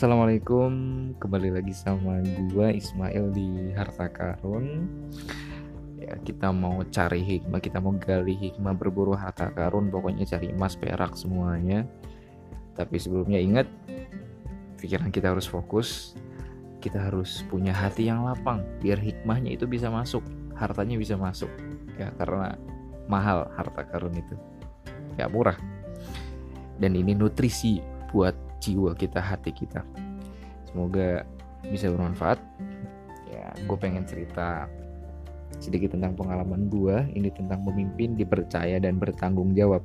Assalamualaikum, kembali lagi sama gua Ismail di Harta Karun. Ya, kita mau cari hikmah, kita mau gali hikmah berburu harta karun, pokoknya cari emas, perak semuanya. Tapi sebelumnya ingat, pikiran kita harus fokus, kita harus punya hati yang lapang, biar hikmahnya itu bisa masuk, hartanya bisa masuk. Ya, karena mahal harta karun itu, gak murah. Dan ini nutrisi buat jiwa kita hati kita. Semoga bisa bermanfaat. Ya gue pengen cerita sedikit tentang pengalaman gue ini tentang memimpin dipercaya dan bertanggung jawab.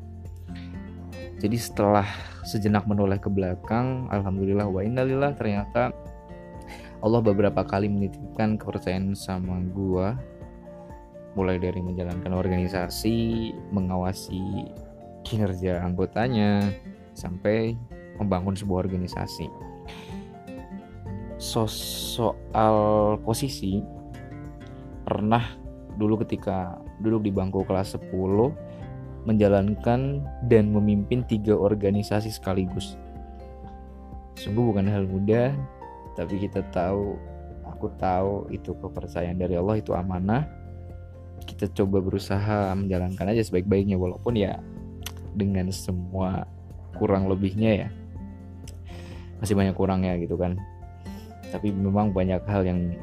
Jadi setelah sejenak menoleh ke belakang alhamdulillah wa innalillah ternyata Allah beberapa kali menitipkan kepercayaan sama gue mulai dari menjalankan organisasi mengawasi kinerja anggotanya sampai membangun sebuah organisasi. So, soal posisi pernah dulu ketika duduk di bangku kelas 10 menjalankan dan memimpin tiga organisasi sekaligus. Sungguh bukan hal mudah, tapi kita tahu, aku tahu itu kepercayaan dari Allah itu amanah. Kita coba berusaha menjalankan aja sebaik-baiknya walaupun ya dengan semua kurang lebihnya ya masih banyak kurangnya gitu kan tapi memang banyak hal yang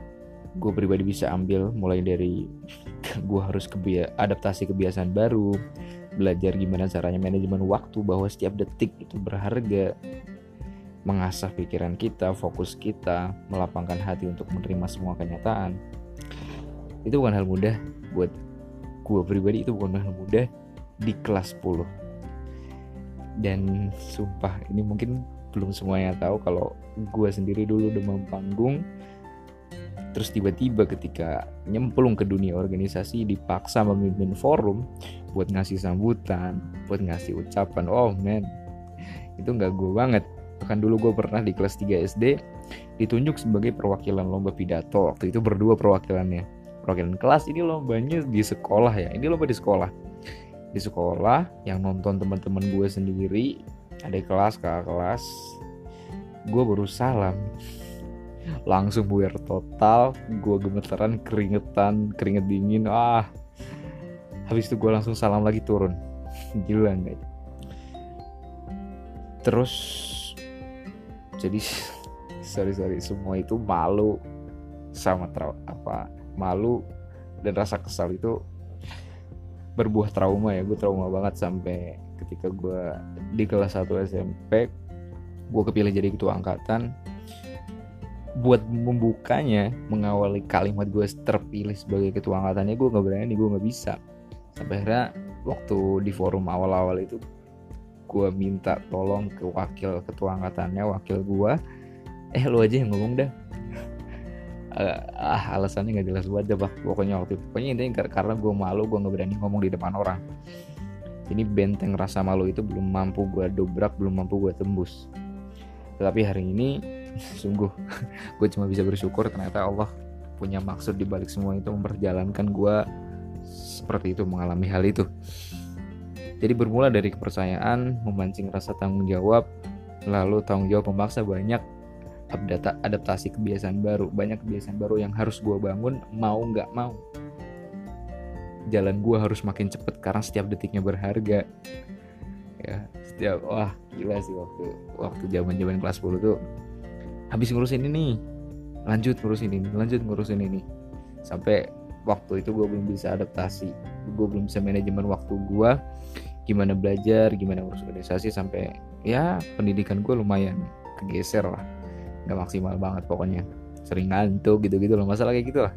gue pribadi bisa ambil mulai dari gue harus kebia adaptasi kebiasaan baru belajar gimana caranya manajemen waktu bahwa setiap detik itu berharga mengasah pikiran kita, fokus kita, melapangkan hati untuk menerima semua kenyataan. Itu bukan hal mudah buat gue pribadi itu bukan hal mudah di kelas 10. Dan sumpah ini mungkin belum semuanya tahu kalau gue sendiri dulu demam panggung terus tiba-tiba ketika nyemplung ke dunia organisasi dipaksa memimpin forum buat ngasih sambutan buat ngasih ucapan oh man itu nggak gue banget. Bahkan dulu gue pernah di kelas 3 SD ditunjuk sebagai perwakilan lomba pidato waktu itu berdua perwakilannya. Perwakilan kelas ini lombanya di sekolah ya ini lomba di sekolah. Di sekolah yang nonton teman-teman gue sendiri ada kelas kakak kelas. Gue baru salam. Langsung buir total gue gemeteran keringetan keringet dingin. Ah. Habis itu gue langsung salam lagi turun. Gila nggak terus jadi sorry sorry semua itu malu sama trau apa malu dan rasa kesal itu berbuah trauma ya. Gue trauma banget sampai ketika gue di kelas 1 SMP gue kepilih jadi ketua angkatan. Buat membukanya mengawali kalimat gue terpilih sebagai ketua angkatannya gue nggak berani gue nggak bisa. Sampai akhirnya waktu di forum awal-awal itu gue minta tolong ke wakil ketua angkatannya wakil gue eh lu aja yang ngomong dah. Ah alasannya nggak jelas banget pak. Pokoknya waktu itu pokoknya intinya karena gue malu gue nggak berani ngomong di depan orang ini benteng rasa malu itu belum mampu gue dobrak belum mampu gue tembus. Tetapi hari ini sungguh gue cuma bisa bersyukur ternyata Allah punya maksud di balik semua itu memperjalankan gue seperti itu mengalami hal itu. Jadi bermula dari kepercayaan memancing rasa tanggung jawab lalu tanggung jawab memaksa banyak adaptasi kebiasaan baru. Banyak kebiasaan baru yang harus gue bangun mau nggak mau jalan gue harus makin cepet karena setiap detiknya berharga. Ya setiap wah gila sih waktu waktu zaman zaman kelas 10 tuh. Habis ngurusin ini lanjut ngurusin ini lanjut ngurusin ini. Sampai waktu itu gue belum bisa adaptasi gue belum bisa manajemen waktu gue gimana belajar gimana ngurus organisasi sampai ya pendidikan gue lumayan kegeser lah. Nggak maksimal banget pokoknya. Sering ngantuk gitu-gitu loh masalah kayak gitu lah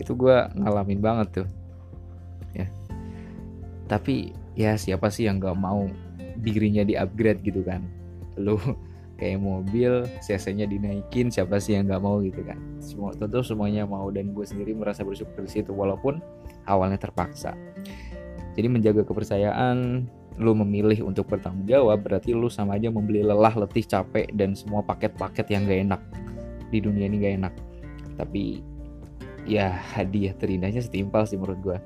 itu gue ngalamin banget tuh tapi ya siapa sih yang nggak mau dirinya di upgrade gitu kan? Lu kayak mobil cc-nya dinaikin siapa sih yang nggak mau gitu kan? Semua tentu semuanya mau. Dan gue sendiri merasa bersyukur di situ walaupun awalnya terpaksa. Jadi menjaga kepercayaan lu memilih untuk bertanggung jawab berarti lu sama aja membeli lelah letih capek dan semua paket-paket yang gak enak. Di dunia ini gak enak. Tapi ya hadiah terindahnya setimpal sih menurut gue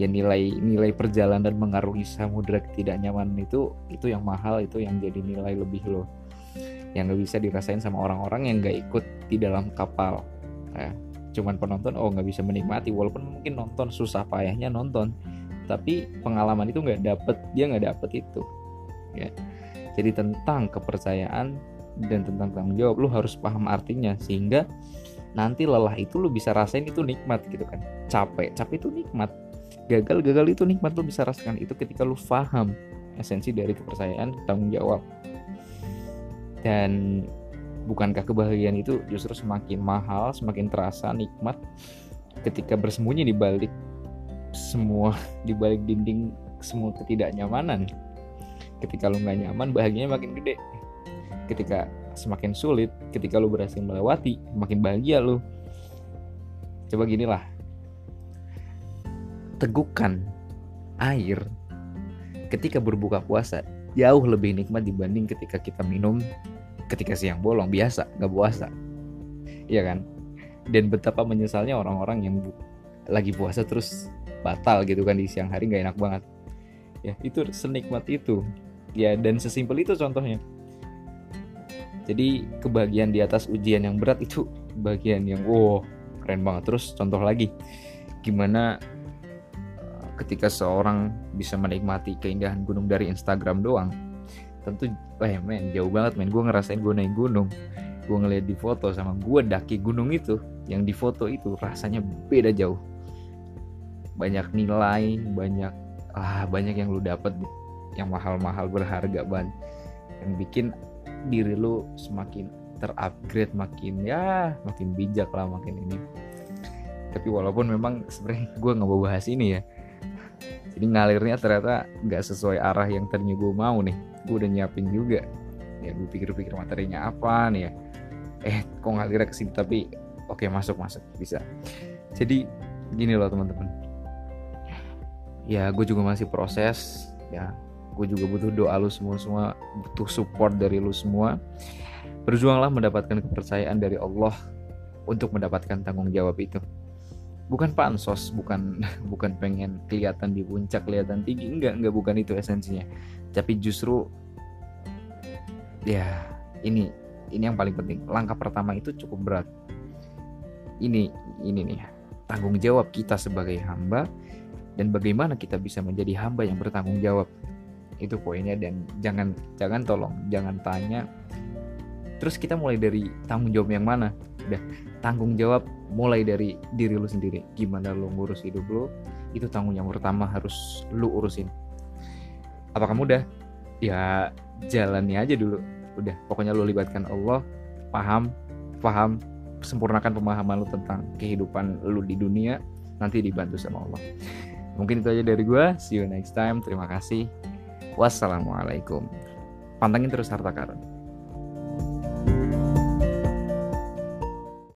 ya nilai nilai perjalanan mengaruhi samudera ketidaknyamanan itu itu yang mahal itu yang jadi nilai lebih lo yang nggak bisa dirasain sama orang-orang yang nggak ikut di dalam kapal ya, cuman penonton oh nggak bisa menikmati walaupun mungkin nonton susah payahnya nonton tapi pengalaman itu nggak dapet dia nggak dapet itu ya. Jadi tentang kepercayaan dan tentang tanggung jawab lu harus paham artinya sehingga nanti lelah itu lu bisa rasain itu nikmat gitu kan. Capek capek itu nikmat gagal gagal itu nikmat lu bisa rasakan itu ketika lu paham esensi dari kepercayaan tanggung jawab. Dan bukankah kebahagiaan itu justru semakin mahal semakin terasa nikmat ketika bersembunyi di balik semua di balik dinding semua ketidaknyamanan? Ketika lu nggak nyaman bahagianya makin gede. Ketika semakin sulit ketika lu berhasil melewati makin bahagia lu. Coba gini lah tegukan air ketika berbuka puasa jauh lebih nikmat dibanding ketika kita minum ketika siang bolong biasa nggak puasa. Iya kan? Dan betapa menyesalnya orang-orang yang lagi puasa terus batal gitu kan di siang hari nggak enak banget. Ya itu senikmat itu. Ya dan sesimpel itu contohnya. Jadi kebahagiaan di atas ujian yang berat itu bagian yang wow keren banget. Terus contoh lagi gimana ketika seorang bisa menikmati keindahan gunung dari Instagram doang. Tentu eh men jauh banget men. Gue ngerasain gue naik gunung. Gue ngeliat di foto sama gue daki gunung itu yang di foto itu rasanya beda jauh. Banyak nilai banyak ah banyak yang lu dapet yang mahal-mahal berharga ban. Yang bikin diri lu semakin terupgrade makin ya makin bijak lah makin ini. Tapi walaupun memang sebenarnya gue nggak mau bahas ini ya jadi ngalirnya ternyata nggak sesuai arah yang tadinya gue mau nih. Gue udah nyiapin juga. Ya gue pikir-pikir materinya apa nih ya. Eh kok ngalirnya ke sini tapi oke masuk masuk. Bisa. Jadi gini loh teman-teman. Ya gue juga masih proses. Ya gue juga butuh doa lu semua semua. Butuh support dari lu semua. Berjuanglah mendapatkan kepercayaan dari Allah untuk mendapatkan tanggung jawab itu bukan pansos bukan bukan pengen kelihatan di puncak kelihatan tinggi. Enggak enggak bukan itu esensinya. Tapi justru ya ini ini yang paling penting. Langkah pertama itu cukup berat. Ini ini nih tanggung jawab kita sebagai hamba dan bagaimana kita bisa menjadi hamba yang bertanggung jawab. Itu poinnya dan jangan jangan tolong jangan tanya. Terus kita mulai dari tanggung jawab yang mana udah tanggung jawab mulai dari diri lu sendiri. Gimana lu ngurus hidup lu itu tanggung yang pertama harus lu urusin. Apakah mudah? Ya jalani aja dulu. Udah pokoknya lu libatkan Allah paham paham sempurnakan pemahaman lu tentang kehidupan lu di dunia nanti dibantu sama Allah. Mungkin itu aja dari gue see you next time. Terima kasih. Wassalamualaikum. Pantengin terus harta karun